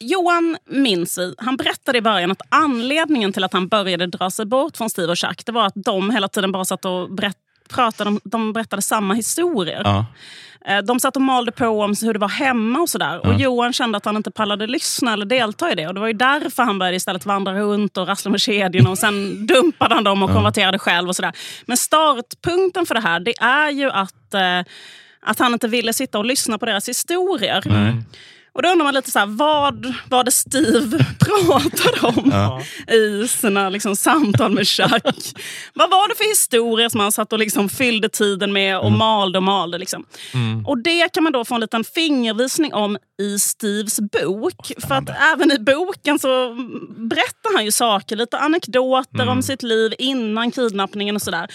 Johan minns vi, han berättade i början att anledningen till att han började dra sig bort från Steve och Chuck det var att de hela tiden bara satt och berätt, pratade, de berättade samma historier. Ja. Eh, De satt och malde på om hur det var hemma och sådär. Ja. Och Johan kände att han inte pallade lyssna eller delta i det. Och Det var ju därför han började istället vandra runt och rassla med kedjorna. Och sen dumpade han dem och konverterade själv. och sådär. Men startpunkten för det här det är ju att, eh, att han inte ville sitta och lyssna på deras historier. Nej. Och då undrar man lite så här, vad var det Steve pratade om i sina liksom, samtal med Chuck? vad var det för historier som han satt och liksom fyllde tiden med och malde och malde? Liksom? Och det kan man då få en liten fingervisning om i Steves bok. För att även i boken så berättar han ju saker, lite anekdoter om sitt liv innan kidnappningen och sådär.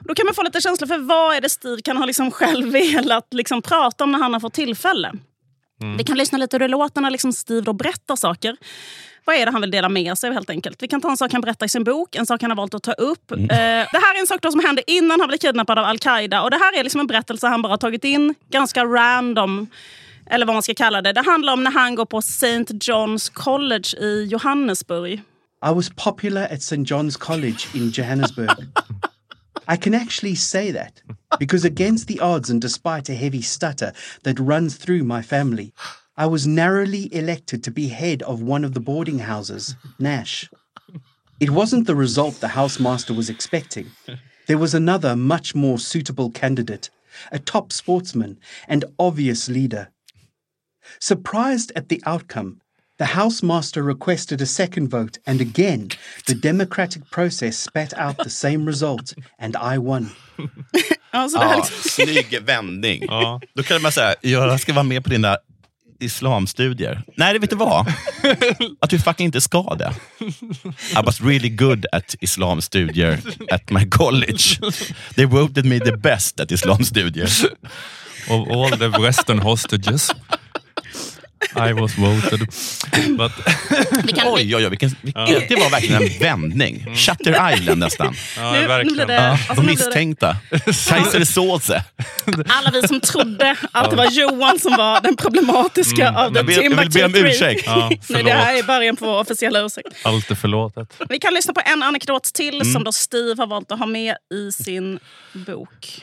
Då kan man få lite känsla för vad är det Steve kan ha liksom själv velat liksom prata om när han har fått tillfälle. Vi kan lyssna lite hur det låter när liksom Steve då berättar saker. Vad är det han vill dela med sig av helt enkelt? Vi kan ta en sak han berättar i sin bok, en sak han har valt att ta upp. Eh, det här är en sak då som hände innan han blev kidnappad av Al-Qaida. Och det här är liksom en berättelse han bara har tagit in ganska random. Eller vad man ska kalla det. Det handlar om när han går på St. John's College i Johannesburg. I was popular at St. John's College in Johannesburg. I can actually say that because, against the odds and despite a heavy stutter that runs through my family, I was narrowly elected to be head of one of the boarding houses, Nash. It wasn't the result the housemaster was expecting. There was another, much more suitable candidate, a top sportsman and obvious leader. Surprised at the outcome, the housemaster requested a second vote, and again, the democratic process spat out the same result, and I won. Alltså, det här Ja, liksom, snygg vändning. Ja. Då kan man säga, jag ska vara med på dina islamstudier. Nej, vet du vad? Att du fucking inte ska det. I was really good at islamstudier at my college. They voted me the best at islamstudier. Of all the western hostages I was voted. But, vi kan, Oj, oj, oj. Vilken, vilken, Det var verkligen en vändning. Shutter Island nästan. ja, nu, nu verkligen. blir det, Ja, alltså, de nu blir det misstänkta. Kaiser Soze. alla vi som trodde att det var Johan som var den problematiska av the Jag, ber, jag vill be Timbuktu om ursäkt. Ja, Nej, det här är början på vår officiella ursäkt. Allt är förlåtet. Vi kan lyssna på en anekdot till Mm. som då Steve har valt att ha med i sin bok.